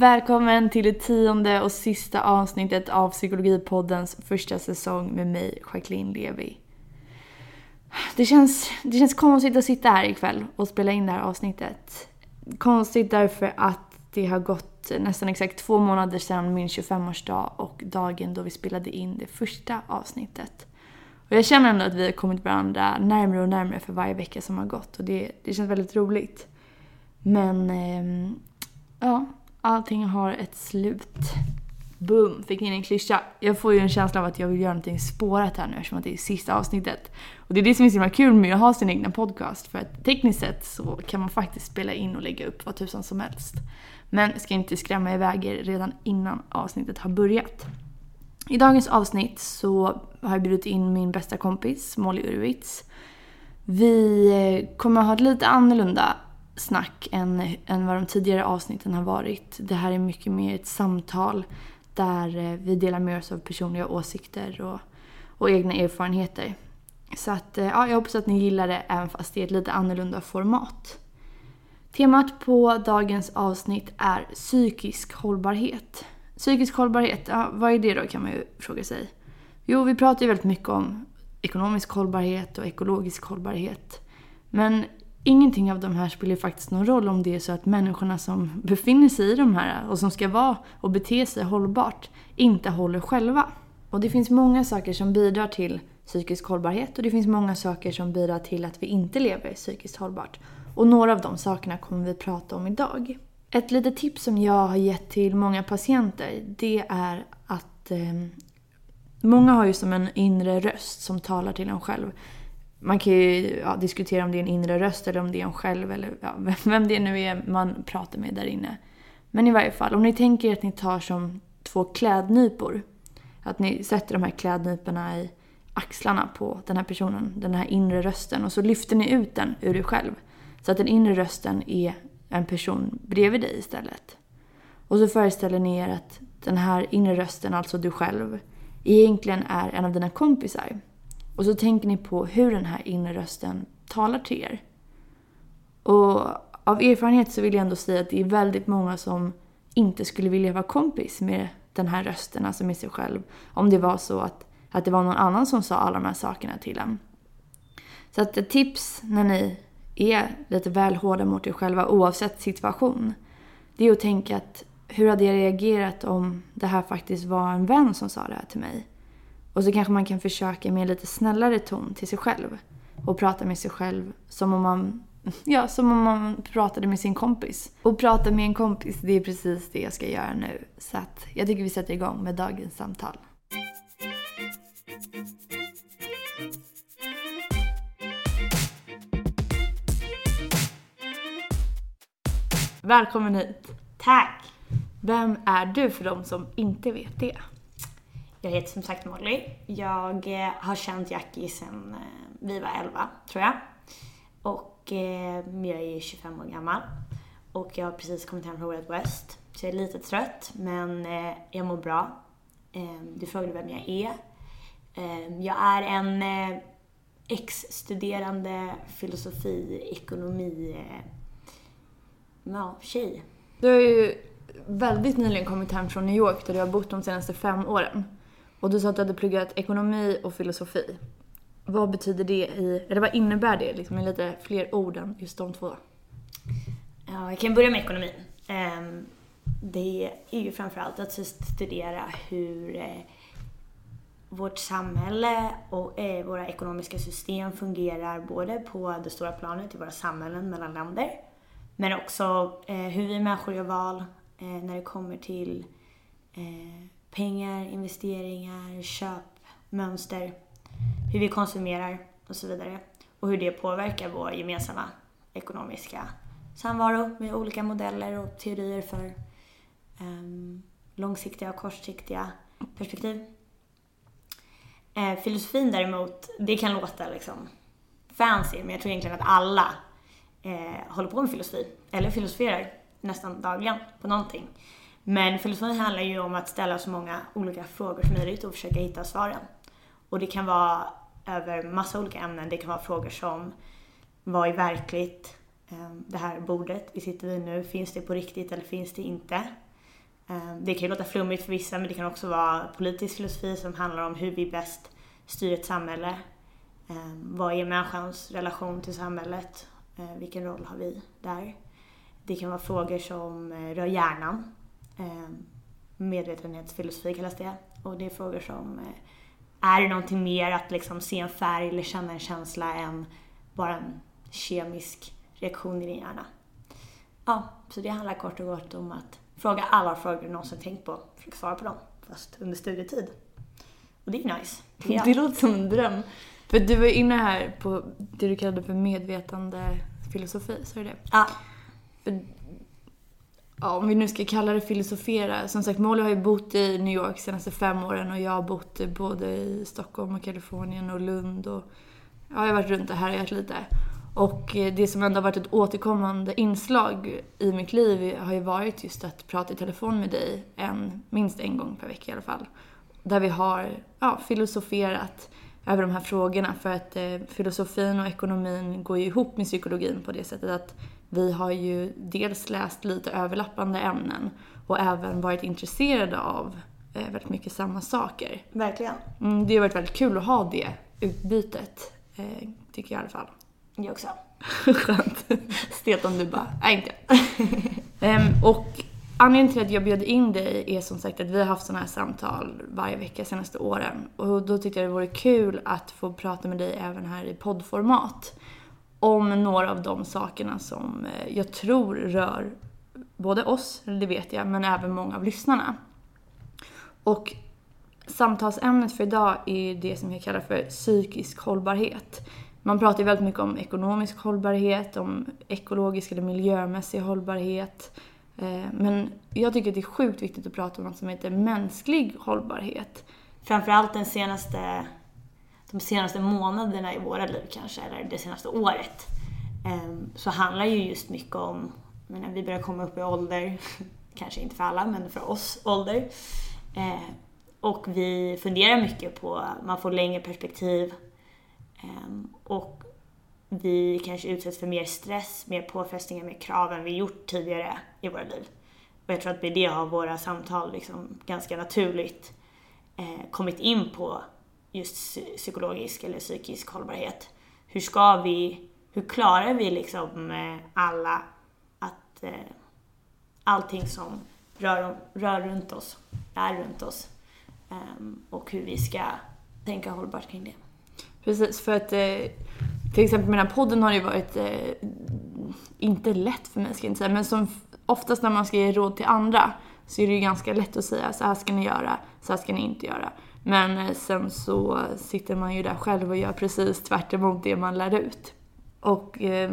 Välkommen till det tionde och sista avsnittet av Psykologipoddens första säsong med mig, Jacqueline Levi. Det känns, det känns konstigt att sitta här ikväll och spela in det här avsnittet. Konstigt därför att det har gått nästan exakt två månader sedan min 25-årsdag och dagen då vi spelade in det första avsnittet. Och jag känner ändå att vi har kommit varandra närmare och närmare för varje vecka som har gått och det, det känns väldigt roligt. Men, eh, ja, allting har ett slut. Boom, fick in en klyscha. Jag får ju en känsla av att jag vill göra någonting spårat här nu eftersom att det är sista avsnittet. Och det är det som är så himla kul med att ha sin egna podcast för att tekniskt sett så kan man faktiskt spela in och lägga upp vad tusan som helst. Men ska inte skrämma iväg er redan innan avsnittet har börjat. I dagens avsnitt så har jag bjudit in min bästa kompis Molly Urwitz. Vi eh, kommer att ha ett lite annorlunda snack än, än vad de tidigare avsnitten har varit. Det här är mycket mer ett samtal där eh, vi delar med oss av personliga åsikter och, och egna erfarenheter. Så att, eh, ja, jag hoppas att ni gillar det även fast det är ett lite annorlunda format. Temat på dagens avsnitt är psykisk hållbarhet. Psykisk hållbarhet, ja, vad är det då kan man ju fråga sig. Jo, vi pratar ju väldigt mycket om ekonomisk hållbarhet och ekologisk hållbarhet. Men ingenting av de här spelar ju faktiskt någon roll om det är så att människorna som befinner sig i de här och som ska vara och bete sig hållbart inte håller själva. Och det finns många saker som bidrar till psykisk hållbarhet och det finns många saker som bidrar till att vi inte lever psykiskt hållbart. Och några av de sakerna kommer vi prata om idag. Ett litet tips som jag har gett till många patienter det är att eh, många har ju som en inre röst som talar till en själv. Man kan ju ja, diskutera om det är en inre röst eller om det är en själv eller ja, vem det nu är man pratar med där inne. Men i varje fall, om ni tänker att ni tar som två klädnypor. Att ni sätter de här klädnyporna i axlarna på den här personen, den här inre rösten. Och så lyfter ni ut den ur er själv. Så att den inre rösten är en person bredvid dig istället. Och så föreställer ni er att den här inre rösten, alltså du själv, egentligen är en av dina kompisar. Och så tänker ni på hur den här inre rösten talar till er. Och av erfarenhet så vill jag ändå säga att det är väldigt många som inte skulle vilja vara kompis med den här rösten, alltså med sig själv. Om det var så att, att det var någon annan som sa alla de här sakerna till en. Så att ett tips när ni är lite väl hårda mot er själva oavsett situation. Det är att tänka att hur hade jag reagerat om det här faktiskt var en vän som sa det här till mig? Och så kanske man kan försöka med en lite snällare ton till sig själv. Och prata med sig själv som om man, ja, som om man pratade med sin kompis. Och prata med en kompis, det är precis det jag ska göra nu. Så att jag tycker vi sätter igång med dagens samtal. Välkommen hit. Tack! Vem är du för de som inte vet det? Jag heter som sagt Molly. Jag eh, har känt Jackie sedan eh, vi var 11, tror jag. Och eh, jag är 25 år gammal. Och jag har precis kommit hem från Wild West. Så jag är lite trött, men jag mår bra. Ehm, du frågade vem jag är. Ehm, jag är en ex-studerande filosofi, ekonomi, ja, tjej. Du har ju väldigt nyligen kommit hem från New York där du har bott de senaste fem åren. Och du sa att du hade pluggat ekonomi och filosofi. Vad betyder det i, eller vad innebär det liksom i lite fler ord än just de två? Ja, jag kan börja med ekonomin. Ehm, det är ju framförallt att studera hur eh, vårt samhälle och eh, våra ekonomiska system fungerar både på det stora planet i våra samhällen mellan länder men också eh, hur vi människor gör val när det kommer till pengar, investeringar, köpmönster, hur vi konsumerar och så vidare. Och hur det påverkar vår gemensamma ekonomiska samvaro med olika modeller och teorier för um, långsiktiga och kortsiktiga perspektiv. Eh, filosofin däremot, det kan låta liksom fancy, men jag tror egentligen att alla eh, håller på med filosofi, eller filosoferar nästan dagligen på någonting. Men filosofi handlar ju om att ställa så många olika frågor som möjligt och försöka hitta svaren. Och det kan vara över massa olika ämnen. Det kan vara frågor som vad är verkligt? Ehm, det här bordet vi sitter vid nu, finns det på riktigt eller finns det inte? Ehm, det kan ju låta flummigt för vissa men det kan också vara politisk filosofi som handlar om hur vi bäst styr ett samhälle. Ehm, vad är människans relation till samhället? Vilken roll har vi där? Det kan vara frågor som eh, rör hjärnan. Medvetenhetsfilosofi kallas det. Och det är frågor som är det någonting mer att liksom se en färg eller känna en känsla än bara en kemisk reaktion i din hjärna? Ja, så det handlar kort och gott om att fråga alla frågor du någonsin tänkt på. Försök svara på dem, fast under studietid. Och det är nice. Det, det låter som en dröm. För du var inne här på det du kallade för medvetande filosofi, sa du det? Ja. För, ja, om vi nu ska kalla det filosofera. Som sagt, Molly har ju bott i New York de senaste fem åren och jag har bott både i Stockholm och Kalifornien och Lund och ja, jag har varit runt och härjat lite. Och eh, det som ändå har varit ett återkommande inslag i mitt liv har ju varit just att prata i telefon med dig en, minst en gång per vecka i alla fall. Där vi har ja, filosoferat över de här frågorna för att eh, filosofin och ekonomin går ju ihop med psykologin på det sättet att vi har ju dels läst lite överlappande ämnen och även varit intresserade av eh, väldigt mycket samma saker. Verkligen. Mm, det har varit väldigt kul att ha det utbytet, eh, tycker jag i alla fall. Jag också. Skönt. Stelt om du bara, nej inte um, Och anledningen till att jag bjöd in dig är som sagt att vi har haft sådana här samtal varje vecka senaste åren. Och då tyckte jag det vore kul att få prata med dig även här i poddformat. Om några av de sakerna som eh, jag tror rör både oss, det vet jag, men även många av lyssnarna. Och samtalsämnet för idag är det som jag kallar för psykisk hållbarhet. Man pratar ju väldigt mycket om ekonomisk hållbarhet, om ekologisk eller miljömässig hållbarhet. Eh, men jag tycker att det är sjukt viktigt att prata om något som heter mänsklig hållbarhet. Framförallt den senaste, de senaste månaderna i våra liv kanske, eller det senaste året, ehm, så handlar ju just mycket om, när vi börjar komma upp i ålder, kanske inte för alla, men för oss, ålder. Ehm, och vi funderar mycket på, man får längre perspektiv, ehm, och vi kanske utsätts för mer stress, mer påfrestningar, mer krav än vi gjort tidigare i våra liv. Och jag tror att med det har våra samtal liksom ganska naturligt eh, kommit in på just psykologisk eller psykisk hållbarhet. Hur ska vi, hur klarar vi liksom eh, alla att eh, allting som rör, rör runt oss, är runt oss ehm, och hur vi ska tänka hållbart kring det. Precis, för att eh, till exempel med den här podden har det ju varit, inte lätt för mig ska jag inte säga, men som oftast när man ska ge råd till andra så är det ju ganska lätt att säga så här ska ni göra, så här ska ni inte göra. Men eh, sen så sitter man ju där själv och gör precis tvärt emot det man lär ut. Och eh,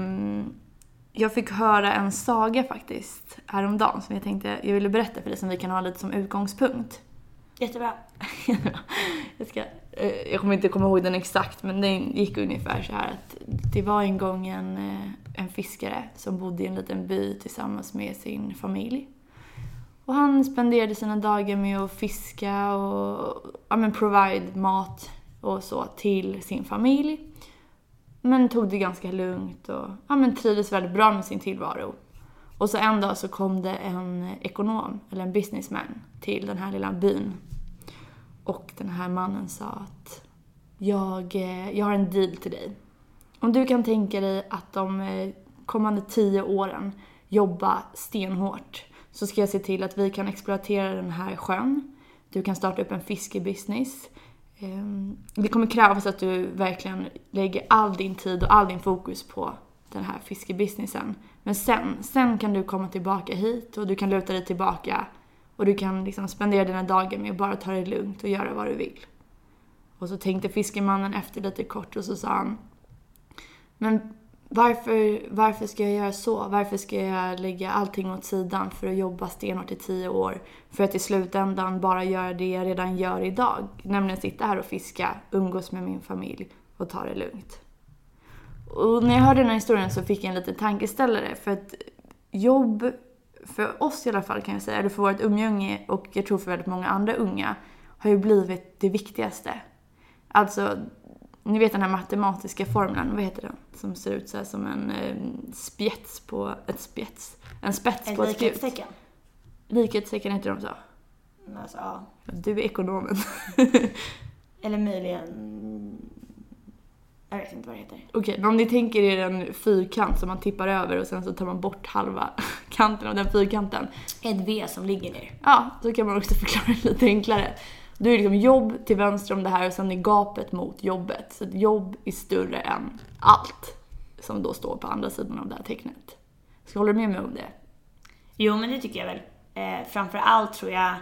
jag fick höra en saga faktiskt häromdagen som jag tänkte jag ville berätta för dig som vi kan ha lite som utgångspunkt. Jättebra. jag, ska, eh, jag kommer inte komma ihåg den exakt, men den gick ungefär så här att det var en gång en, eh, en fiskare som bodde i en liten by tillsammans med sin familj. Och han spenderade sina dagar med att fiska och ja, men provide mat och så till sin familj. Men tog det ganska lugnt och ja, men trivdes väldigt bra med sin tillvaro. Och så en dag så kom det en ekonom, eller en businessman, till den här lilla byn och den här mannen sa att jag, eh, jag har en deal till dig. Om du kan tänka dig att de eh, kommande tio åren jobba stenhårt så ska jag se till att vi kan exploatera den här sjön. Du kan starta upp en fiskebusiness. Ehm, det kommer krävas att du verkligen lägger all din tid och all din fokus på den här fiskebusinessen. Men sen, sen kan du komma tillbaka hit och du kan luta dig tillbaka och du kan liksom spendera dina dagar med att bara ta det lugnt och göra vad du vill. Och så tänkte fiskemannen efter lite kort och så sa han Men varför, varför ska jag göra så? Varför ska jag lägga allting åt sidan för att jobba stenhårt i tio år? För att i slutändan bara göra det jag redan gör idag. Nämligen sitta här och fiska, umgås med min familj och ta det lugnt. Och när jag hörde den här historien så fick jag en liten tankeställare för att jobb för oss i alla fall kan jag säga, eller för vårt umgänge och jag tror för väldigt många andra unga, har ju blivit det viktigaste. Alltså, ni vet den här matematiska formeln, vad heter den? Som ser ut så som en eh, spjets på, ett spjets, en spets ett på ett spjut. Likhetstecken heter de så? Alltså, ja. Du är ekonomen. Eller möjligen... Jag vet inte vad det heter. Okej, men om ni tänker er en fyrkant som man tippar över och sen så tar man bort halva kanten av den fyrkanten. Ett V som ligger ner. Ja, så kan man också förklara det lite enklare. Då är det liksom jobb till vänster om det här och sen är gapet mot jobbet. Så att jobb är större än allt som då står på andra sidan av det här tecknet. Så håller du med mig om det? Jo, men det tycker jag väl. Eh, framför allt tror jag,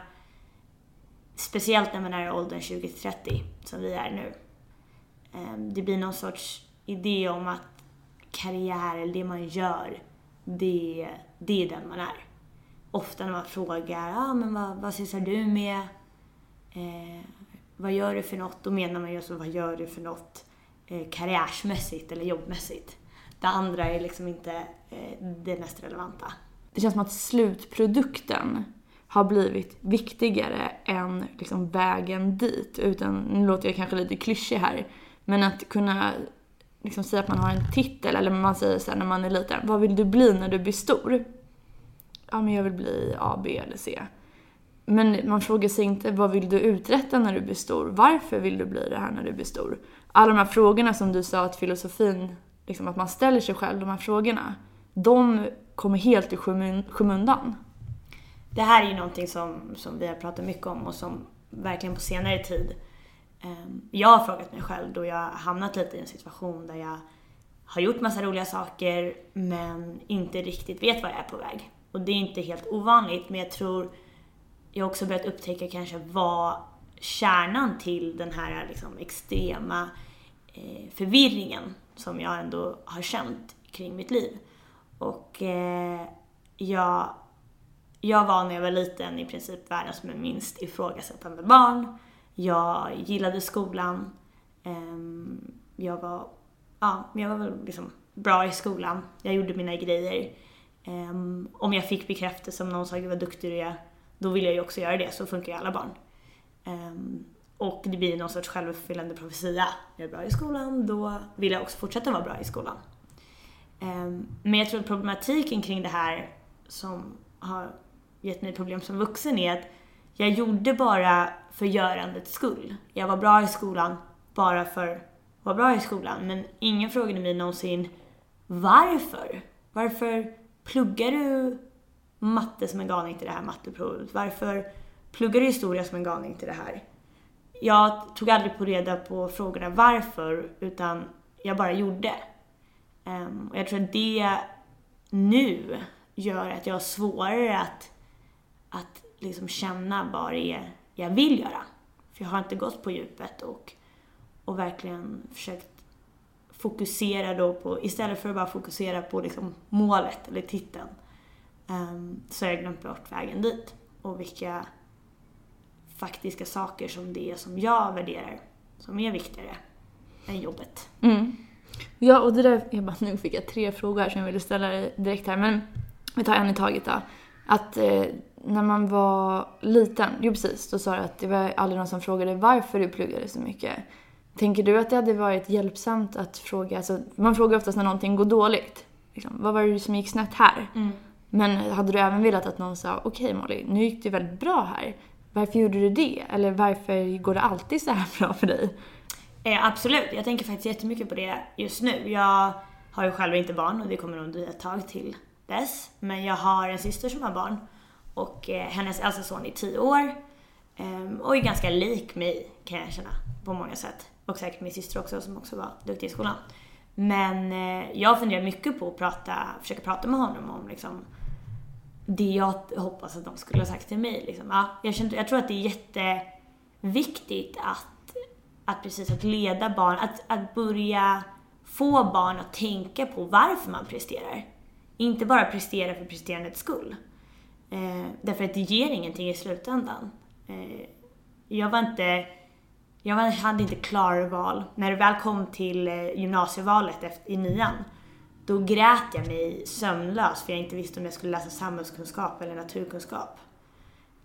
speciellt när man är i åldern 20-30, som vi är nu. Eh, det blir någon sorts idé om att karriär, eller det man gör, det, det är den man är. Ofta när man frågar, ah, men vad, vad sysslar du med? Eh, vad gör du för något? Då menar man ju så, vad gör du för något eh, karriärsmässigt eller jobbmässigt? Det andra är liksom inte eh, det mest relevanta. Det känns som att slutprodukten har blivit viktigare än liksom vägen dit. Utan, nu låter jag kanske lite klyschig här, men att kunna liksom säga att man har en titel, eller man säger så här när man är liten, vad vill du bli när du blir stor? Ja, men jag vill bli A, B eller C. Men man frågar sig inte vad vill du uträtta när du blir stor? Varför vill du bli det här när du blir stor? Alla de här frågorna som du sa att filosofin, liksom att man ställer sig själv de här frågorna, de kommer helt i skymundan. Det här är ju någonting som, som vi har pratat mycket om och som verkligen på senare tid ehm, jag har frågat mig själv då jag har hamnat lite i en situation där jag har gjort massa roliga saker men inte riktigt vet var jag är på väg. Och det är inte helt ovanligt men jag tror jag har också börjat upptäcka kanske vad kärnan till den här liksom extrema eh, förvirringen som jag ändå har känt kring mitt liv. Och eh, jag, jag var när jag var liten i princip världens minst ifrågasättande barn. Jag gillade skolan. Eh, jag var, ja, jag var väl liksom bra i skolan. Jag gjorde mina grejer. Eh, om jag fick bekräftelse, om någon sa gud vad duktig du är, då vill jag ju också göra det. Så funkar ju alla barn. Um, och det blir någon sorts självuppfyllande profetia. Jag är bra i skolan, då vill jag också fortsätta vara bra i skolan. Um, men jag tror att problematiken kring det här som har gett mig problem som vuxen är att jag gjorde bara för görandets skull. Jag var bra i skolan bara för att vara bra i skolan. Men ingen frågade mig någonsin varför? Varför pluggar du matte som en galning till det här matteprovet? Varför pluggar du historia som en galning till det här? Jag tog aldrig på reda på frågorna varför, utan jag bara gjorde. Um, och jag tror att det nu gör att jag har svårare att, att liksom känna vad det är jag vill göra. För jag har inte gått på djupet och, och verkligen försökt fokusera då på, istället för att bara fokusera på liksom målet eller titeln, så har jag glömt bort vägen dit och vilka faktiska saker som det är som jag värderar som är viktigare än jobbet. Mm. Ja, och det där, jag bara, nu fick jag tre frågor som jag ville ställa dig direkt här, men vi tar en i taget då. Att eh, när man var liten, jo precis, då sa du att det var aldrig någon som frågade varför du pluggade så mycket. Tänker du att det hade varit hjälpsamt att fråga, alltså man frågar oftast när någonting går dåligt. Liksom, vad var det som gick snett här? Mm. Men hade du även velat att någon sa, okej okay, Molly, nu gick det väldigt bra här. Varför gjorde du det? Eller varför går det alltid så här bra för dig? Eh, absolut, jag tänker faktiskt jättemycket på det just nu. Jag har ju själv inte barn och det kommer nog dröja ett tag till dess. Men jag har en syster som har barn och eh, hennes äldsta son är 10 år eh, och är ganska lik mig kan jag känna på många sätt. Och säkert min syster också som också var duktig i skolan. Men eh, jag funderar mycket på att prata, försöka prata med honom om liksom, det jag hoppas att de skulle ha sagt till mig. Liksom. Ja, jag, känner, jag tror att det är jätteviktigt att, att precis att leda barn, att, att börja få barn att tänka på varför man presterar. Inte bara prestera för presterandets skull. Eh, därför att det ger ingenting i slutändan. Eh, jag var inte, jag hade inte klarval. När det väl kom till eh, gymnasievalet efter, i nian, då grät jag mig sömnlös för jag inte visste om jag skulle läsa samhällskunskap eller naturkunskap.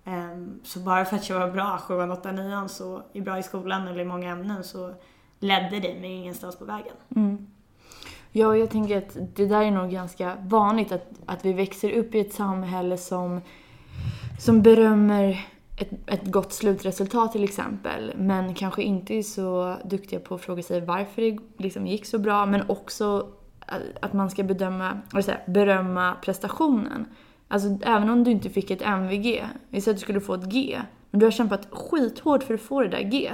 Um, så bara för att jag var bra 7, 8, 9 så är bra i skolan eller i många ämnen så ledde det mig ingenstans på vägen. Mm. Ja, jag tänker att det där är nog ganska vanligt att, att vi växer upp i ett samhälle som som berömmer ett, ett gott slutresultat till exempel, men kanske inte är så duktiga på att fråga sig varför det liksom gick så bra, men också att man ska bedöma, eller säga, berömma prestationen. Alltså även om du inte fick ett MVG, vi säger att du skulle få ett G, men du har kämpat skithårt för att få det där G.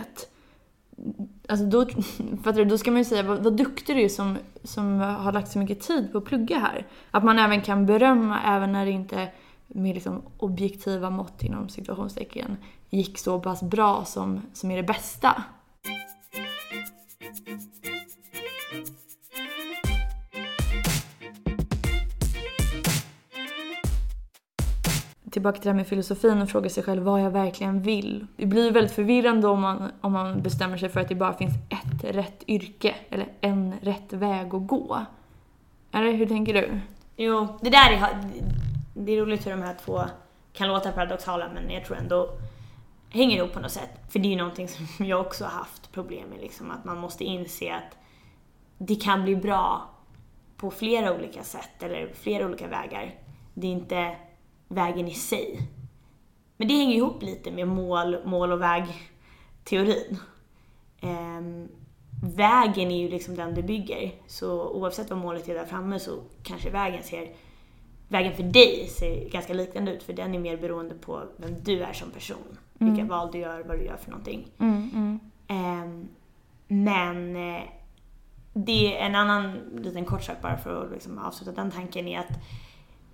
Alltså då, fattar du, då ska man ju säga vad, vad duktig du är som, som har lagt så mycket tid på att plugga här. Att man även kan berömma även när det inte med liksom objektiva mått inom situationstecken gick så pass bra som, som är det bästa. Tillbaka till det här med filosofin och fråga sig själv vad jag verkligen vill. Det blir väldigt förvirrande om man, om man bestämmer sig för att det bara finns ett rätt yrke eller en rätt väg att gå. Eller hur tänker du? Jo, det där är, det är roligt hur de här två kan låta paradoxala men jag tror ändå hänger ihop på något sätt. För det är ju någonting som jag också har haft problem med, liksom, att man måste inse att det kan bli bra på flera olika sätt eller flera olika vägar. Det är inte vägen i sig. Men det hänger ihop lite med mål, mål och väg-teorin. Um, vägen är ju liksom den du bygger. Så oavsett vad målet är där framme så kanske vägen ser vägen för dig ser ganska liknande ut för den är mer beroende på vem du är som person. Mm. Vilka val du gör, vad du gör för någonting. Mm, mm. Men eh, det är en annan liten kort sak bara för att liksom avsluta den tanken är att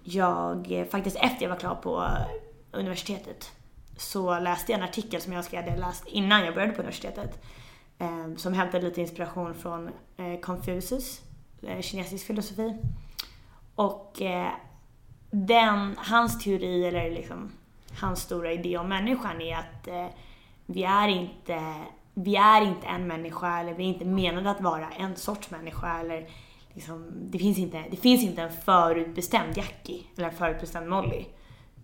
jag eh, faktiskt efter jag var klar på eh, universitetet så läste jag en artikel som jag hade läst innan jag började på universitetet. Eh, som hämtade lite inspiration från uh, Confucius, kinesisk filosofi. Och den, hans teori, eller liksom hans stora idé om människan är att eh, vi, är inte, vi är inte en människa, eller vi är inte menade att vara en sorts människa, eller liksom, det, finns inte, det finns inte en förutbestämd Jackie, eller en förutbestämd Molly.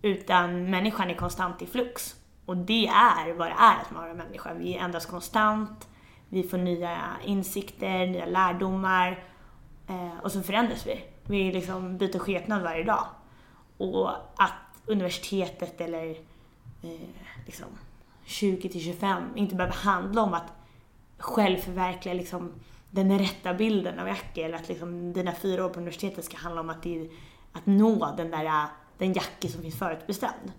Utan människan är konstant i flux. Och det är vad det är att vara människa. Vi ändras konstant, vi får nya insikter, nya lärdomar eh, och så förändras vi. Vi liksom byter skepnad varje dag. Och att universitetet eller eh, liksom 20 till 25 inte behöver handla om att självförverkliga liksom den rätta bilden av Jackie eller att liksom dina fyra år på universitetet ska handla om att, det, att nå den där den Jackie som finns förutbestämd.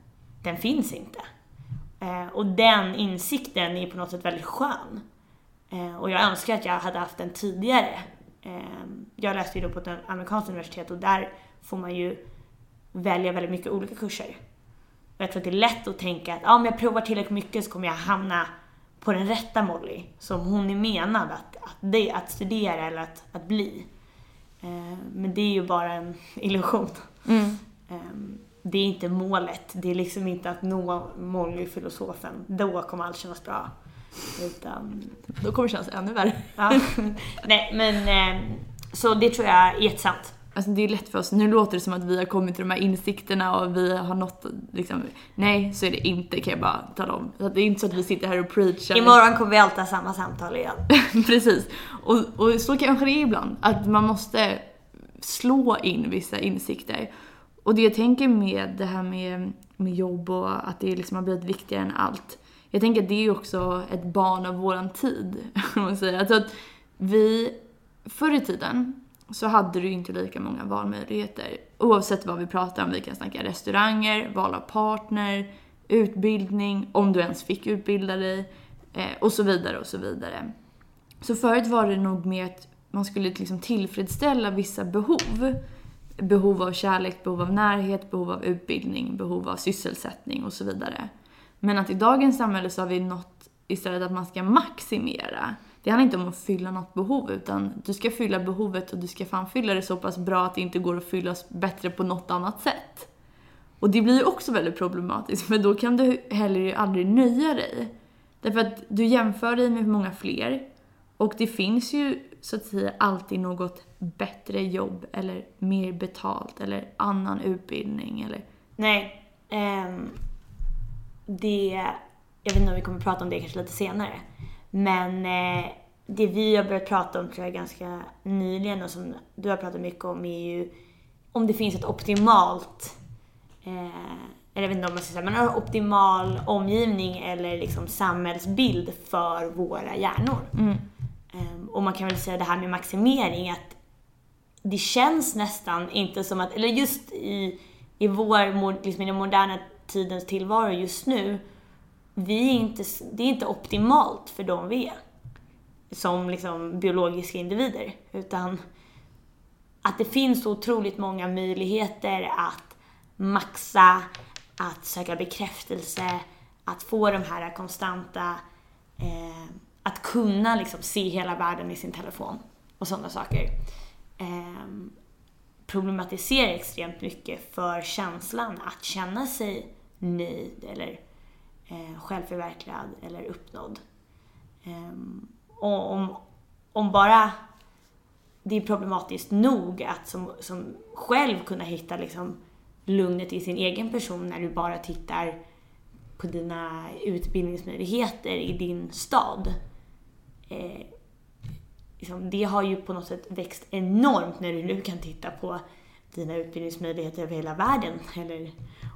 Den finns inte. Eh, och den insikten är på något sätt väldigt skön. Eh, och jag önskar att jag hade haft den tidigare. Eh, jag läste ju då på ett amerikanskt universitet och där får man ju välja väldigt mycket olika kurser. Och jag tror att det är lätt att tänka att ah, om jag provar tillräckligt mycket så kommer jag hamna på den rätta Molly som hon är menad att, att, det, att studera eller att, att bli. Eh, men det är ju bara en illusion. Mm. Eh, det är inte målet. Det är liksom inte att nå Molly, filosofen. Då kommer allt kännas bra. Utan... Då kommer det kännas ännu värre. ja. Nej, men eh, så det tror jag är jättesant. Alltså det är lätt för oss, nu låter det som att vi har kommit till de här insikterna och vi har nått liksom, nej så är det inte kan jag bara tala om. Så det är inte så att vi sitter här och preachar. Imorgon kommer vi alltid ha samma samtal igen. Precis. Och, och så kanske det är ibland, att man måste slå in vissa insikter. Och det jag tänker med det här med, med jobb och att det liksom har blivit viktigare än allt. Jag tänker att det är också ett barn av våran tid, om man säger. Alltså att vi, förr i tiden, så hade du inte lika många valmöjligheter. Oavsett vad vi pratar om, vi kan snacka restauranger, val av partner, utbildning, om du ens fick utbilda dig eh, och så vidare och så vidare. Så förut var det nog mer att man skulle liksom tillfredsställa vissa behov. Behov av kärlek, behov av närhet, behov av utbildning, behov av sysselsättning och så vidare. Men att i dagens samhälle så har vi nått istället att man ska maximera det handlar inte om att fylla något behov utan du ska fylla behovet och du ska fan fylla det så pass bra att det inte går att fyllas bättre på något annat sätt. Och det blir ju också väldigt problematiskt för då kan du heller aldrig nöja dig. Därför att du jämför dig med många fler och det finns ju så att säga alltid något bättre jobb eller mer betalt eller annan utbildning eller... Nej. Um, det... Jag vet inte om vi kommer prata om det kanske lite senare. Men eh, det vi har börjat prata om tror jag ganska nyligen och som du har pratat mycket om är ju om det finns ett optimalt eh, eller jag vet inte om man ska säga, men en optimal omgivning eller liksom samhällsbild för våra hjärnor. Mm. Ehm, och man kan väl säga det här med maximering att det känns nästan inte som att, eller just i, i vår, liksom i den moderna tidens tillvaro just nu, vi är inte, det är inte optimalt för dem vi är. Som liksom biologiska individer. Utan att det finns så otroligt många möjligheter att maxa, att söka bekräftelse, att få de här konstanta, eh, att kunna liksom se hela världen i sin telefon och sådana saker. Eh, problematiserar extremt mycket för känslan att känna sig nöjd eller eh, självförverkligad eller uppnådd. Eh, och om, om bara det är problematiskt nog att som, som själv kunna hitta liksom lugnet i sin egen person när du bara tittar på dina utbildningsmöjligheter i din stad. Eh, liksom, det har ju på något sätt växt enormt när du nu kan titta på dina utbildningsmöjligheter över hela världen. Eller,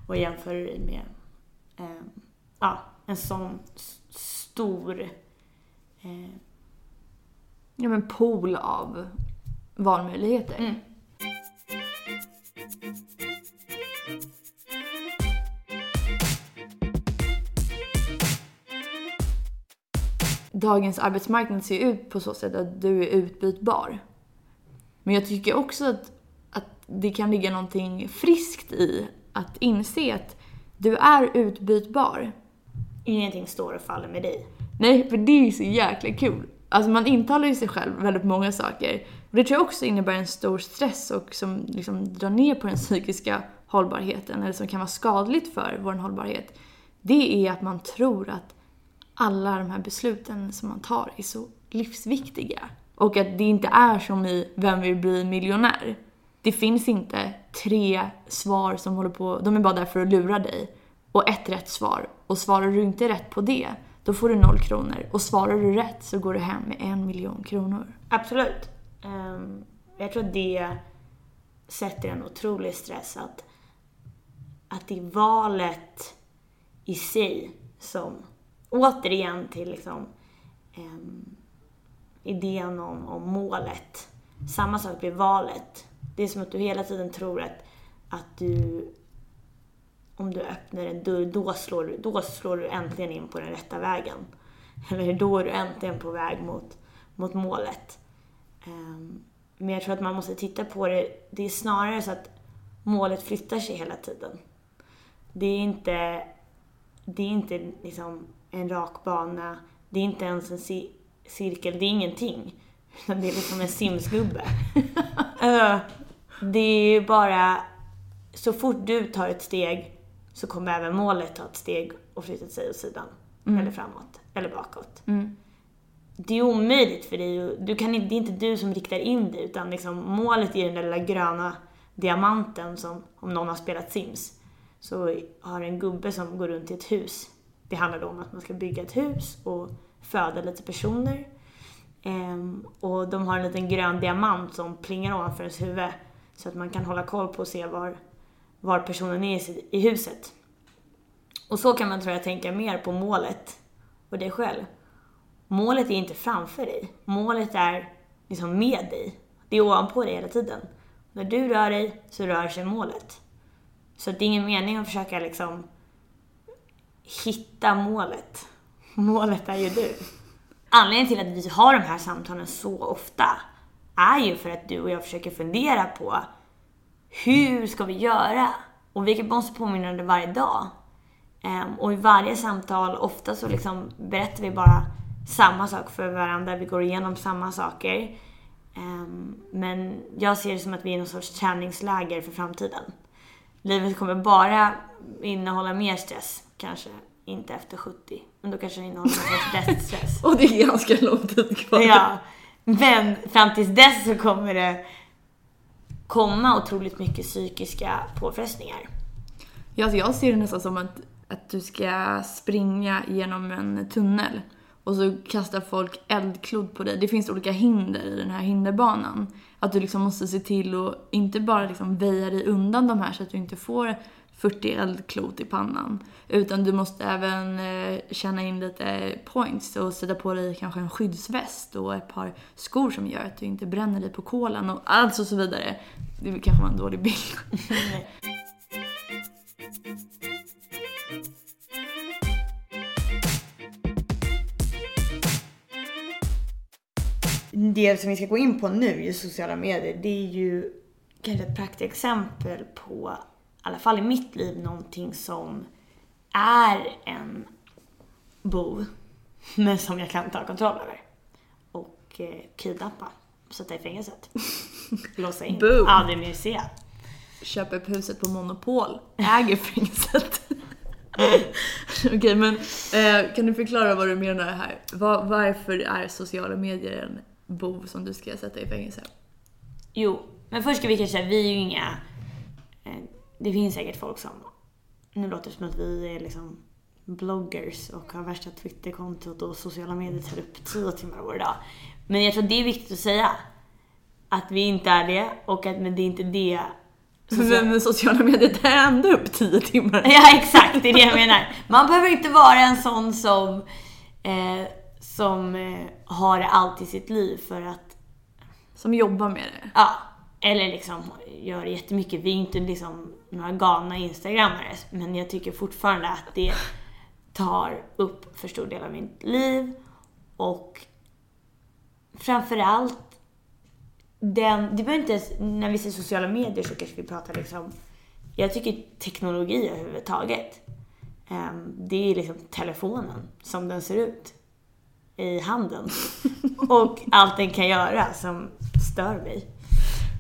och jämföra dig med eh, ja, en sån stor eh, Ja men pool av valmöjligheter. Mm. Dagens arbetsmarknad ser ut på så sätt att du är utbytbar. Men jag tycker också att, att det kan ligga någonting friskt i att inse att du är utbytbar ingenting står och faller med dig. Nej, för det är ju så jäkla kul. Alltså man intalar ju sig själv väldigt många saker. Och det tror jag också innebär en stor stress och som liksom drar ner på den psykiska hållbarheten, eller som kan vara skadligt för vår hållbarhet. Det är att man tror att alla de här besluten som man tar är så livsviktiga. Och att det inte är som i Vem vill bli miljonär? Det finns inte tre svar som håller på, de är bara där för att lura dig. Och ett rätt svar. Och svarar du inte rätt på det, då får du noll kronor. Och svarar du rätt så går du hem med en miljon kronor. Absolut. Um, jag tror att det sätter en otrolig stress att, att det är valet i sig som, återigen till liksom um, idén om, om målet. Samma sak blir valet. Det är som att du hela tiden tror att, att du om du öppnar en dörr, då slår, du, då slår du äntligen in på den rätta vägen. Eller då är du äntligen på väg mot, mot målet. Ehm, men jag tror att man måste titta på det, det är snarare så att målet flyttar sig hela tiden. Det är inte, det är inte liksom en rak bana, det är inte ens en ci- cirkel, det är ingenting. Utan det är liksom en simsgubbe. Det är ju bara, så fort du tar ett steg så kommer även målet ta ett steg och flytta sig åt sidan. Eller framåt. Eller bakåt. Mm. Det är omöjligt för dig. Du kan, det är inte du som riktar in dig utan liksom målet är den där lilla gröna diamanten som, om någon har spelat Sims, så har en gubbe som går runt i ett hus. Det handlar då om att man ska bygga ett hus och föda lite personer. Ehm, och de har en liten grön diamant som plingar ovanför ens huvud så att man kan hålla koll på och se var, var personen är i, huset. Och så kan man tror jag tänka mer på målet och dig själv. Målet är inte framför dig. Målet är liksom med dig. Det är ovanpå dig hela tiden. När du rör dig så rör sig målet. Så det är ingen mening att försöka liksom hitta målet. Målet är ju du. Anledningen till att vi har de här samtalen så ofta är ju för att du och jag försöker fundera på hur ska vi göra? Och vi måste påminna om det varje dag. Ehm, och i varje samtal, ofta så liksom berättar vi bara samma sak för varandra, vi går igenom samma saker. Ehm, men jag ser det som att vi är i någon sorts träningsläger för framtiden. Livet kommer bara innehålla mer stress, kanske inte efter 70. Men då kanske det innehåller någon sorts dödsstress. Och det är ganska lång tid kvar. Ja, men fram tills dess så kommer det komma otroligt mycket psykiska påfrestningar. Ja, alltså jag ser det nästan som att, att du ska springa genom en tunnel och så kastar folk eldklot på dig. Det finns olika hinder i den här hinderbanan. Att du liksom måste se till att inte bara liksom väja dig undan de här så att du inte får 40 eldklot i pannan. Utan du måste även eh, tjäna in lite points och sätta på dig kanske en skyddsväst och ett par skor som gör att du inte bränner dig på kolan och allt och så vidare. Det kanske var en dålig bild. Det som vi ska gå in på nu i sociala medier, det är ju kanske ett praktexempel på, alla fall i mitt liv, någonting som är en bov, men som jag kan ta kontroll över. Och eh, kidnappa, sätta i fängelset. Låsa in, Boom. aldrig mer se. Köp upp huset på Monopol, äger fängelset. Okej, men eh, kan du förklara vad du menar här? Var, varför är sociala medier en bov som du ska sätta i fängelse? Jo, men först ska vi kanske säga, vi är ju inga... Det finns säkert folk som... Nu låter det som att vi är liksom bloggers och har värsta Twitterkontot och sociala medier tar upp tio timmar vår dag. Men jag tror det är viktigt att säga att vi inte är det och att men det är inte det Men med sociala medier tar ändå upp 10 timmar. Ja, exakt. Det är det jag menar. Man behöver inte vara en sån som, eh, som eh, har allt i sitt liv för att, Som jobbar med det. ja, eller liksom gör jättemycket. Vi är inte liksom några galna instagrammare, men jag tycker fortfarande att det tar upp för stor del av mitt liv och framförallt den, det behöver inte ens, när vi säger sociala medier så kanske vi pratar liksom, jag tycker teknologi överhuvudtaget. Um, det är liksom telefonen som den ser ut i handen. och allt den kan göra som stör mig.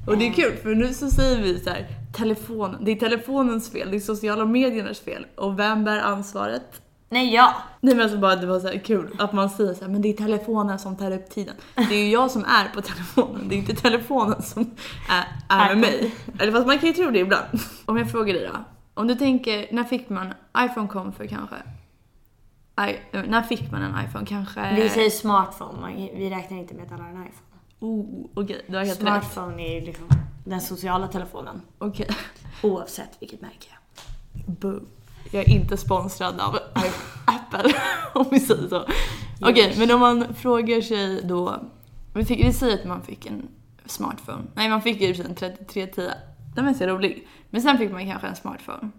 Och det är kul för nu så säger vi så här, telefon, det är telefonens fel, det är sociala mediernas fel. Och vem bär ansvaret? Nej, ja. Nej men alltså bara det var så kul att man säger så här, men det är telefonen som tar upp tiden. Det är ju jag som är på telefonen, det är inte telefonen som är, är med mig. Eller fast man kan ju tro det ibland. Om jag frågar dig då. Om du tänker, när fick man iPhone kom för kanske? I, när fick man en iPhone? Kanske... Vi säger smartphone, vi räknar inte med att alla har en iPhone. Oh, okej, du har helt rätt. Smartphone är ju liksom den sociala telefonen. Okej. Oavsett vilket märke. Boo. Jag är inte sponsrad av Apple, om vi säger så. Okej, men om man frågar sig då... Vi, fick, vi säger att man fick en smartphone. Nej, man fick ju en 3310. Den var så rolig. Men sen fick man kanske en smartphone.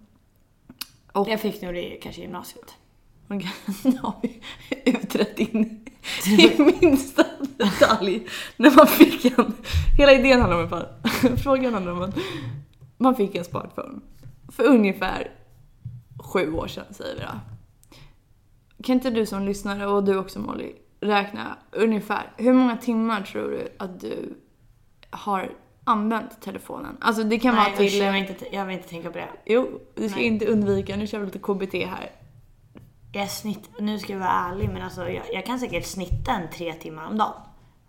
Och Jag fick nog det kanske i gymnasiet. Okej, nu har vi utrett in i minsta detalj när man fick en. Hela idén handlar om att frågan handlar om att man fick en smartphone för ungefär sju år sedan säger vi då. Kan inte du som lyssnare och du också Molly räkna ungefär hur många timmar tror du att du har använt telefonen? Alltså det kan Nej, vara till... jag, vill inte, jag vill inte tänka på det. Jo, du ska Nej. inte undvika, nu kör vi lite KBT här. Jag snitt, nu ska jag vara ärlig, men alltså jag, jag kan säkert snitta en tre timmar om dagen.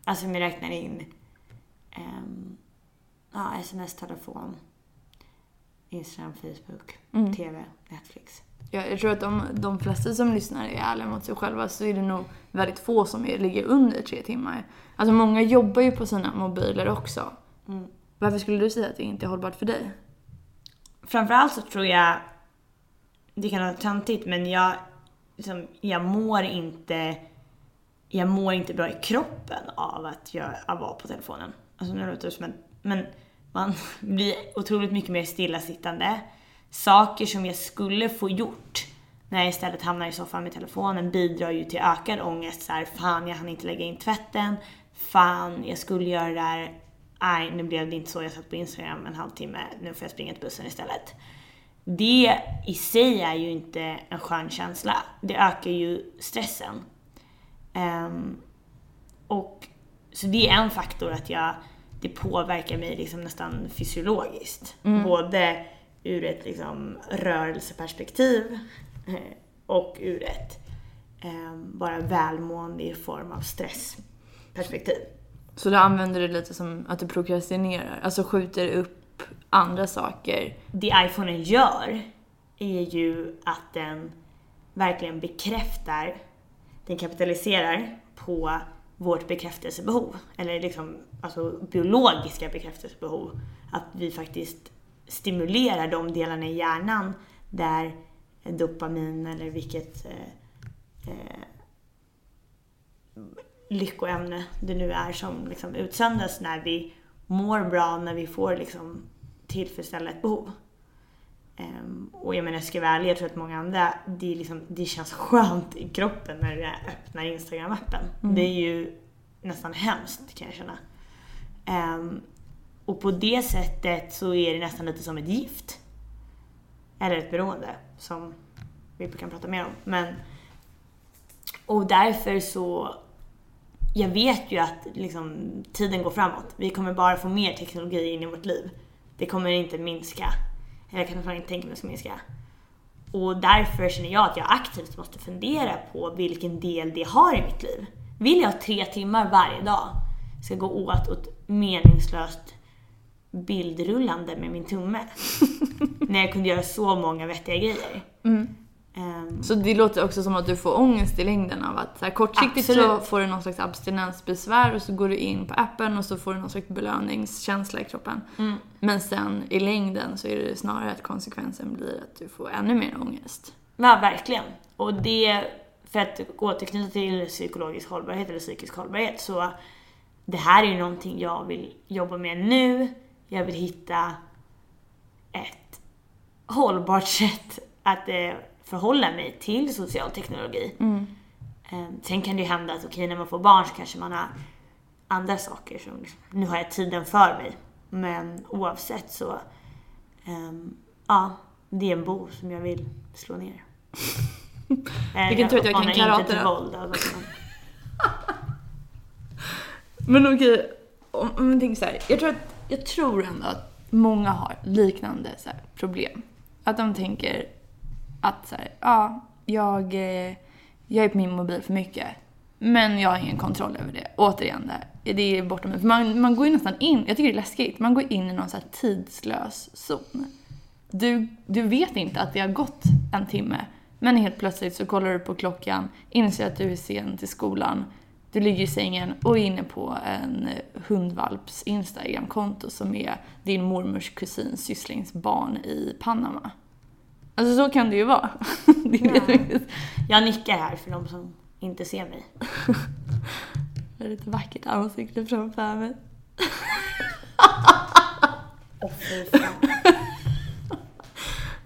Alltså om jag räknar in ehm, ja, sms, telefon, Instagram, Facebook, Mm. TV, Netflix. Jag, jag tror att de, de flesta som lyssnar är ärliga mot sig själva så är det nog väldigt få som är, ligger under tre timmar. Alltså många jobbar ju på sina mobiler också. Mm. Varför skulle du säga att det inte är hållbart för dig? Framförallt så tror jag, det kan vara töntigt, men jag, liksom, jag mår inte jag mår inte bra i kroppen av att jag att vara på telefonen. Alltså nu låter det som en, men man blir otroligt mycket mer stillasittande. Saker som jag skulle få gjort när jag istället hamnar i soffan med telefonen bidrar ju till ökad ångest. Så här, fan jag hann inte lägga in tvätten. Fan jag skulle göra det där. Nej nu blev det inte så. Jag satt på Instagram en halvtimme. Nu får jag springa till bussen istället. Det i sig är ju inte en skön känsla. Det ökar ju stressen. Ehm, och så det är en faktor att jag, det påverkar mig liksom nästan fysiologiskt. Både ur ett liksom rörelseperspektiv eh, och ur ett ehm, bara välmående i form av stressperspektiv. Så du använder det lite som att du prokrastinerar, alltså skjuter upp andra saker. Det iPhonen gör är ju att den verkligen bekräftar, den kapitaliserar på vårt bekräftelsebehov. Eller liksom, alltså biologiska bekräftelsebehov. Att vi faktiskt stimulerar de delarna i hjärnan där dopamin eller vilket eh, eh, lyckoämne det nu är som liksom utsöndras när vi mår bra, när vi får liksom tillfredsställa ett behov. Um, och jag menar, jag ska vara ärlig, jag tror att många andra, det, liksom, det känns skönt i kroppen när du öppnar Instagram-appen. Mm. Det är ju nästan hemskt kan jag känna. Um, och på det sättet så är det nästan lite som ett gift. Eller ett beroende, som vi kan prata mer om. Men, och därför så jag vet ju att liksom, tiden går framåt. Vi kommer bara få mer teknologi in i vårt liv. Det kommer inte minska. Eller jag kan fan inte tänka mig att det ska minska. Och därför känner jag att jag aktivt måste fundera på vilken del det har i mitt liv. Vill jag tre timmar varje dag ska gå åt åt meningslöst bildrullande med min tumme? när jag kunde göra så många vettiga grejer. Mm. Um, så det låter också som att du får ångest i längden av att så här, kortsiktigt absolut. så får du någon slags abstinensbesvär och så går du in på appen och så får du någon slags belöningskänsla i kroppen. Mm. Men sen i längden så är det snarare att konsekvensen blir att du får ännu mer ångest. Ja, verkligen. Och det, för att återknyta till psykologisk hållbarhet eller psykisk hållbarhet så det här är ju någonting jag vill jobba med nu. Jag vill hitta ett hållbart sätt att eh, förhålla mig till social teknologi. Mm. Ehm, sen kan det ju hända att okej, okay, när man får barn så kanske man har andra saker som, nu har jag tiden för mig. Men oavsett så, um, ja, det är en bo som jag vill slå ner. Vilken tur att jag kan karate då. Våld, alltså. Men okej, om, om man tänker så här, jag tror, att, jag tror ändå att många har liknande så problem. Att de tänker, att så här, ja, jag, eh, jag är på min mobil för mycket. Men jag har ingen kontroll över det. Återigen, det, det är bortom mig. Man, man går ju nästan in, jag tycker det är läskigt, man går in i någon så tidslös zon. Du, du vet inte att det har gått en timme. Men helt plötsligt så kollar du på klockan, inser att du är sen till skolan. Du ligger i sängen och är inne på en hundvalps Instagramkonto som är din mormors kusins sysslingsbarn i Panama. Alltså så kan det ju vara. det ja. Jag nickar här för de som inte ser mig. det är lite vackert ansikte framför mig.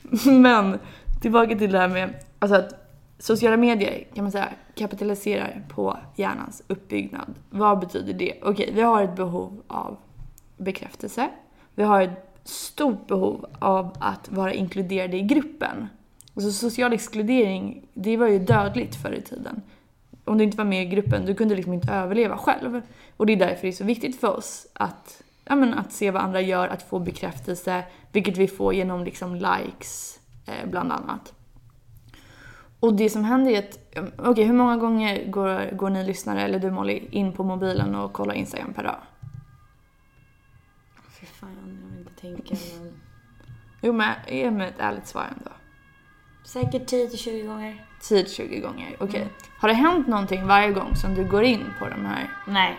Men tillbaka till det här med alltså att sociala medier kan man säga kapitaliserar på hjärnans uppbyggnad. Vad betyder det? Okej, vi har ett behov av bekräftelse. Vi har ett stort behov av att vara inkluderade i gruppen. Alltså social exkludering, det var ju dödligt förr i tiden. Om du inte var med i gruppen, du kunde liksom inte överleva själv. Och det är därför det är så viktigt för oss att, ja, men att se vad andra gör, att få bekräftelse, vilket vi får genom liksom likes, eh, bland annat. Och det som händer är att, okej okay, hur många gånger går, går ni lyssnare, eller du Molly, in på mobilen och kollar Instagram per dag? Fy fan tänka men... Jo men ge mig ett ärligt svar ändå. Säkert 10-20 gånger. 10-20 gånger, okej. Okay. Mm. Har det hänt någonting varje gång som du går in på de här? Nej.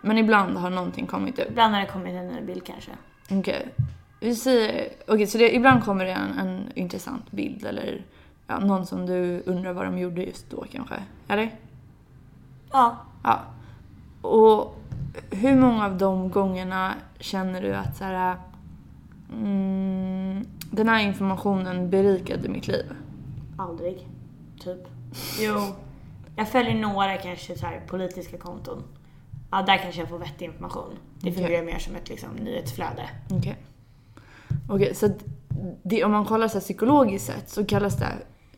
Men ibland har någonting kommit upp? Ibland har det kommit en ny bild kanske. Okej. Okay. Vi säger, okay, så det, ibland kommer det en, en intressant bild eller ja, någon som du undrar vad de gjorde just då kanske? Eller? Ja. Ja. Och hur många av de gångerna känner du att så här, mm, den här informationen berikade mitt liv? Aldrig. Typ. Jo. Jag följer några kanske så här, politiska konton. Ja, där kanske jag får vettig information. Det fungerar okay. mer som ett liksom, nyhetsflöde. Okej. Okay. Okej, okay, så det, om man kollar så här, psykologiskt sett så kallas det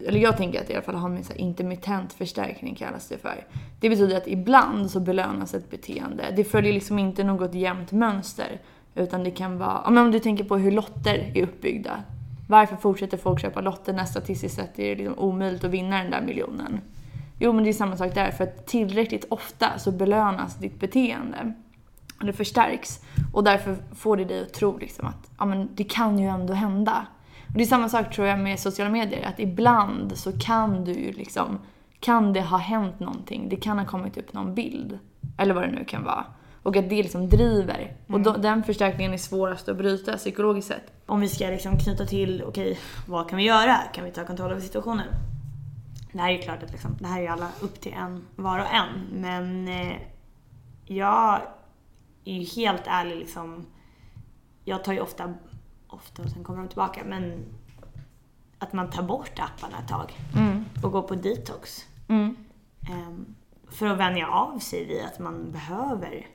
eller jag tänker att det i alla fall har med så intermittent förstärkning kallas det för. Det betyder att ibland så belönas ett beteende. Det följer liksom inte något jämnt mönster. Utan det kan vara, om du tänker på hur lotter är uppbyggda. Varför fortsätter folk köpa lotter när statistiskt sett är det liksom omöjligt att vinna den där miljonen? Jo, men det är samma sak där. För att tillräckligt ofta så belönas ditt beteende. Det förstärks. Och därför får det dig att tro liksom att ja, men det kan ju ändå hända. Och det är samma sak tror jag med sociala medier, att ibland så kan du ju liksom, kan det ha hänt någonting, det kan ha kommit upp någon bild, eller vad det nu kan vara. Och att det liksom driver. Och då, den förstärkningen är svårast att bryta psykologiskt sett. Om vi ska liksom knyta till, okej, vad kan vi göra? Kan vi ta kontroll över situationen? Det här är ju klart att liksom, det här är alla upp till en, var och en. Men eh, jag är ju helt ärlig liksom. Jag tar ju ofta, ofta och sen kommer de tillbaka, men att man tar bort apparna ett tag och går på detox. Mm. Ehm, för att vänja av sig vid att man behöver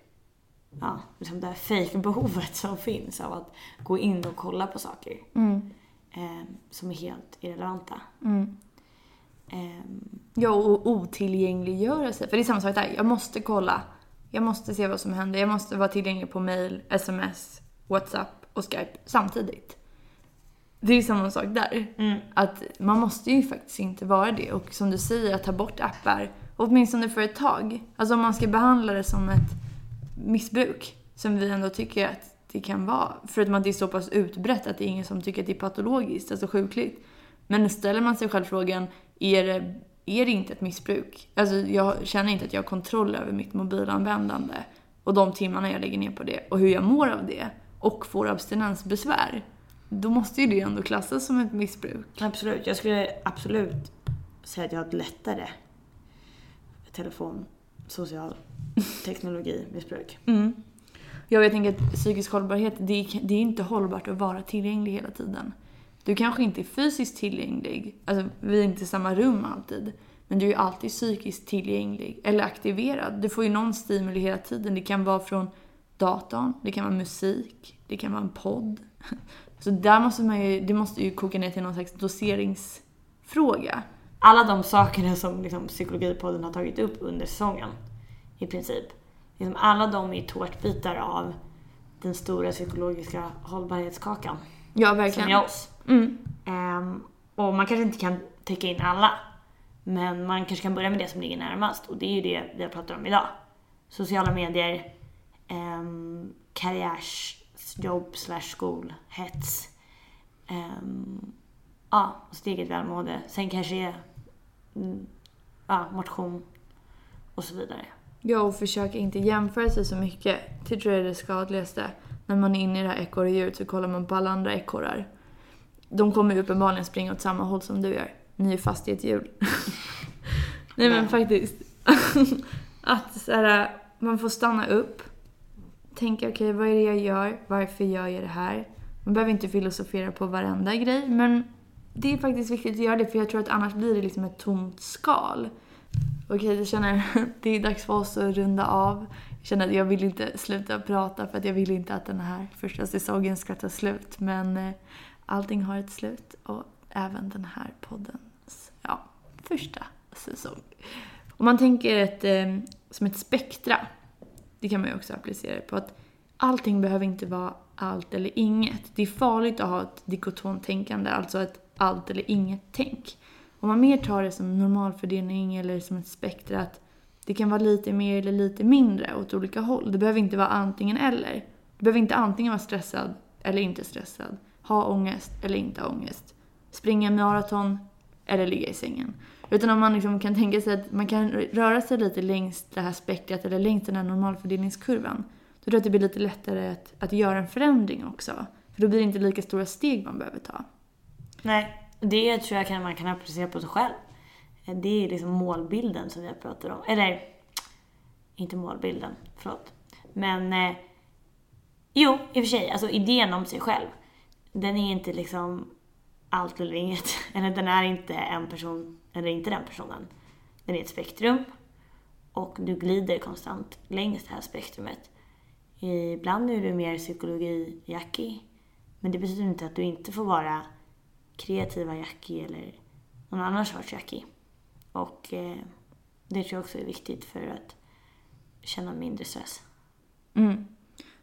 ja, liksom det här fejkbehovet som finns av att gå in och kolla på saker Mm. ehm, som är helt irrelevanta. Mm. Ehm, Ja, och otillgängliggöra sig. För det är samma sak där. Jag måste kolla. Jag måste se vad som händer. Jag måste vara tillgänglig på mail, sms, whatsapp och skype samtidigt. Det är samma sak där. mm, Att man måste ju faktiskt inte vara det. Och som du säger, att ta bort appar, åtminstone för ett tag. Alltså om man ska behandla det som ett missbruk, som vi ändå tycker att det kan vara. Förutom att det är så pass utbrett att det är ingen som tycker att det är patologiskt, alltså sjukligt. Men ställer man sig själv frågan, är det, är det inte ett missbruk? Alltså jag känner inte att jag har kontroll över mitt mobilanvändande och de timmarna jag lägger ner på det och hur jag mår av det och får abstinensbesvär. Då måste ju det ändå klassas som ett missbruk. absolut. Jag skulle absolut säga att jag har ett lättare telefon, social teknologi, missbruk. Mm. Ja, jag tänker att psykisk hållbarhet, det är, det är inte hållbart att vara tillgänglig hela tiden. Du kanske inte är fysiskt tillgänglig, alltså vi är inte i samma rum alltid. Men du är alltid psykiskt tillgänglig, eller aktiverad. Du får ju någon stimuli hela tiden. Det kan vara från datorn, det kan vara musik, det kan vara en podd. Så där måste man ju, det måste ju koka ner till någon slags doseringsfråga. Alla de sakerna som liksom, Psykologipodden har tagit upp under säsongen, i princip. Liksom, alla de är tårtbitar av den stora psykologiska hållbarhetskakan. Ja, Som verkligen. är oss. Mm. Ehm, och man kanske inte kan täcka in alla. Men man kanske kan börja med det som ligger närmast. Och det är ju det vi har pratat om idag. Sociala medier, um, karriärsjobb slash skolhets. Um, ja, och sitt eget välmående. Sen kanske mm, ja, motion och så vidare. Ja, och försöka inte jämföra sig så mycket. Det tror jag är det skadligaste. När man är inne i det här ekorrhjulet så kollar man på alla andra ekorrar. De kommer uppenbarligen springa åt samma håll som du gör. Ni är fast i ett hjul. Nej men faktiskt. att så här, man får stanna upp. Tänka okej, vad är det jag gör? Varför gör jag det här? Man behöver inte filosofera på varenda grej, men det är faktiskt viktigt att göra det för jag tror att annars blir det liksom ett tomt skal. Okej, jag känner att det är dags för oss att runda av. Jag känner att jag vill inte sluta prata för att jag vill inte att den här första säsongen ska ta slut. Men eh, allting har ett slut och även den här poddens ja, första säsong. Om man tänker ett, eh, som ett spektra, det kan man ju också applicera på att allting behöver inte vara allt eller inget. Det är farligt att ha ett dikotontänkande, alltså ett allt eller inget tänk. Om man mer tar det som normalfördelning eller som ett spektra att det kan vara lite mer eller lite mindre åt olika håll. Det behöver inte vara antingen eller. Du behöver inte antingen vara stressad eller inte stressad. Ha ångest eller inte ha ångest. Springa maraton eller ligga i sängen. Utan om man liksom kan tänka sig att man kan röra sig lite längs det här spektrat eller längs den här normalfördelningskurvan. Då tror jag att det blir lite lättare att, att göra en förändring också. För då blir det inte lika stora steg man behöver ta. Nej, det tror jag kan, man kan applicera på sig själv. Det är liksom målbilden som vi har pratat om. Eller, inte målbilden, förlåt. Men, eh, jo, i och för sig, alltså idén om sig själv. Den är inte liksom allt eller inget. Eller den är inte en person, eller inte den personen. Den är ett spektrum. Och du glider konstant längs det här spektrumet. Ibland är du mer psykologi-Jackie. Men det betyder inte att du inte får vara kreativa Jackie eller någon annan sorts Jackie. Och eh, det tror jag också är viktigt för att känna mindre stress. Mm.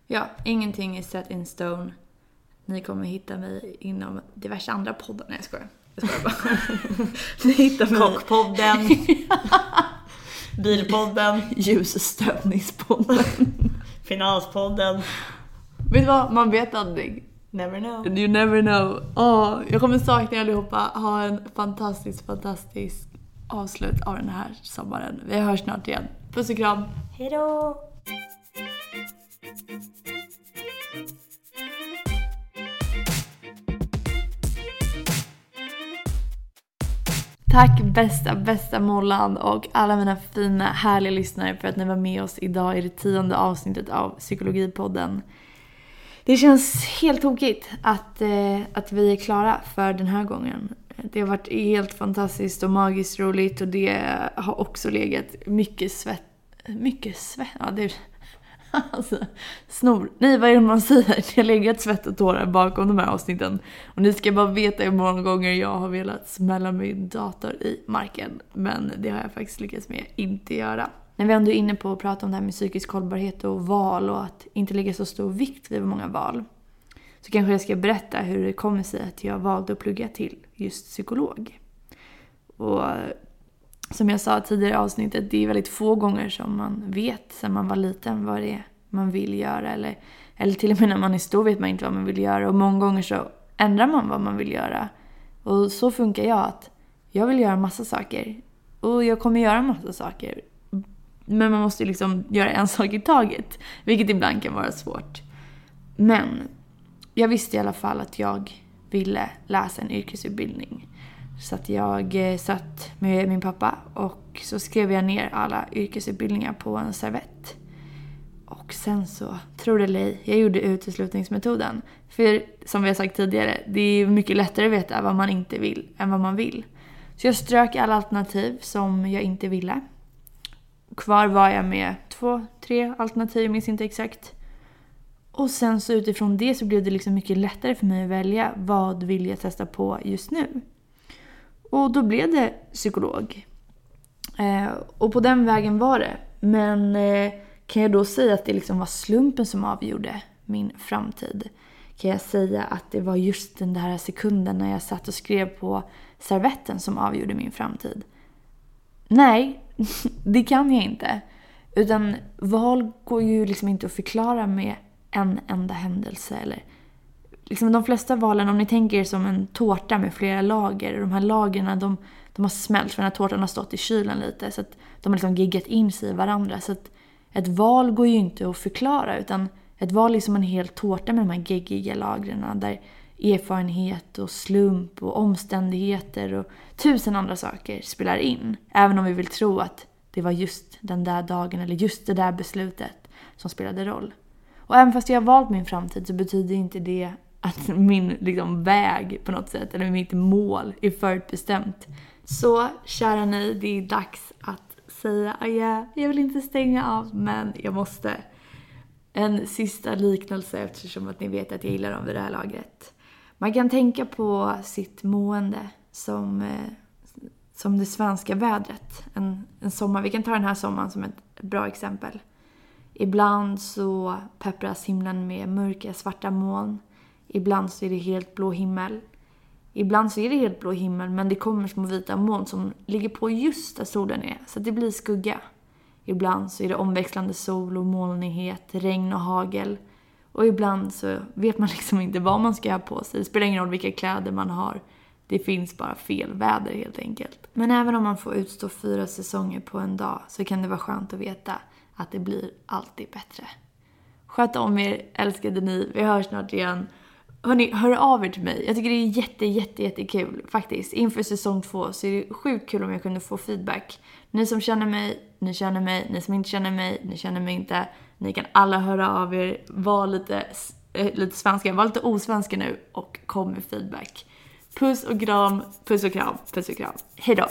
Ja, ingenting är set in stone. Ni kommer hitta mig inom diverse andra poddar. Nej jag skojar. Jag skojar bara. Ni hittar mig Kockpodden, Bilpodden, Ljusstövningspodden. Finanspodden. Vet du vad? Man vet aldrig. Never know. You never know. Åh, jag kommer sakna er allihopa. Ha en fantastisk, fantastisk avslut av den här sommaren. Vi hörs snart igen. Puss och kram. Hejdå! Tack bästa, bästa Mollan och alla mina fina, härliga lyssnare för att ni var med oss idag i det tionde avsnittet av Psykologipodden. Det känns helt tokigt att, eh, att vi är klara för den här gången. Det har varit helt fantastiskt och magiskt roligt och det har också legat mycket svett. Mycket svett? Ja, det, Alltså, snor. Nej, vad är det man säger? Det har legat svett och tårar bakom de här avsnitten. Och ni ska bara veta hur många gånger jag har velat smälla min dator i marken. Men det har jag faktiskt lyckats med inte göra. När vi ändå är inne på att prata om det här med psykisk hållbarhet och val och att inte lägga så stor vikt vid många val. Så kanske jag ska berätta hur det kommer sig att jag valde att plugga till just psykolog. Och som jag sa tidigare i avsnittet, det är väldigt få gånger som man vet sen man var liten vad det är man vill göra. Eller, eller till och med när man är stor vet man inte vad man vill göra. Och många gånger så ändrar man vad man vill göra. Och så funkar jag, att jag vill göra massa saker. Och jag kommer göra massa saker. Men man måste liksom göra en sak i taget. Vilket ibland kan vara svårt. Men jag visste i alla fall att jag ville läsa en yrkesutbildning. Så att jag eh, satt med min pappa och så skrev jag ner alla yrkesutbildningar på en servett. Och sen så, tro det eller ej, jag gjorde uteslutningsmetoden. För som vi har sagt tidigare, det är mycket lättare att veta vad man inte vill än vad man vill. Så jag strök alla alternativ som jag inte ville. Kvar var jag med två, tre alternativ, jag minns inte exakt. Och sen så utifrån det så blev det liksom mycket lättare för mig att välja vad vill jag testa på just nu. Och då blev det psykolog. Eh, och på den vägen var det. Men eh, kan jag då säga att det liksom var slumpen som avgjorde min framtid? Kan jag säga att det var just den där sekunden när jag satt och skrev på servetten som avgjorde min framtid? Nej, det kan jag inte. Utan val går ju liksom inte att förklara med en enda händelse eller liksom de flesta valen, om ni tänker er som en tårta med flera lager, och de här lagren de, de har smält för den här tårtan har stått i kylen lite så att de har liksom giggat in sig i varandra. Så att ett val går ju inte att förklara utan ett val är som en hel tårta med de här geggiga lagren där erfarenhet och slump och omständigheter och tusen andra saker spelar in. Även om vi vill tro att det var just den där dagen eller just det där beslutet som spelade roll. Och även fast jag har valt min framtid så betyder inte det att min liksom, väg på något sätt, eller mitt mål, är förutbestämt. Så kära ni, det är dags att säga ah, adjö. Jag vill inte stänga av, men jag måste. En sista liknelse eftersom att ni vet att jag gillar dem vid det här lagret. Man kan tänka på sitt mående som, eh, som det svenska vädret. En, en sommar, vi kan ta den här sommaren som ett bra exempel. Ibland så peppras himlen med mörka svarta moln. Ibland så är det helt blå himmel. Ibland så är det helt blå himmel men det kommer små vita moln som ligger på just där solen är, så det blir skugga. Ibland så är det omväxlande sol och molnighet, regn och hagel. Och ibland så vet man liksom inte vad man ska ha på sig. Det spelar ingen roll vilka kläder man har. Det finns bara fel väder helt enkelt. Men även om man får utstå fyra säsonger på en dag så kan det vara skönt att veta att det blir alltid bättre. Sköt om er, älskade ni. Vi hörs snart igen. Hörni, hör av er till mig. Jag tycker det är jätte, jätte, jättekul faktiskt. Inför säsong två så är det sjukt kul om jag kunde få feedback. Ni som känner mig, ni känner mig. Ni som inte känner mig, ni känner mig inte. Ni kan alla höra av er. Var lite, äh, lite svenska, var lite osvenska nu och kom med feedback. Puss och kram, puss och kram, puss och kram. Hejdå!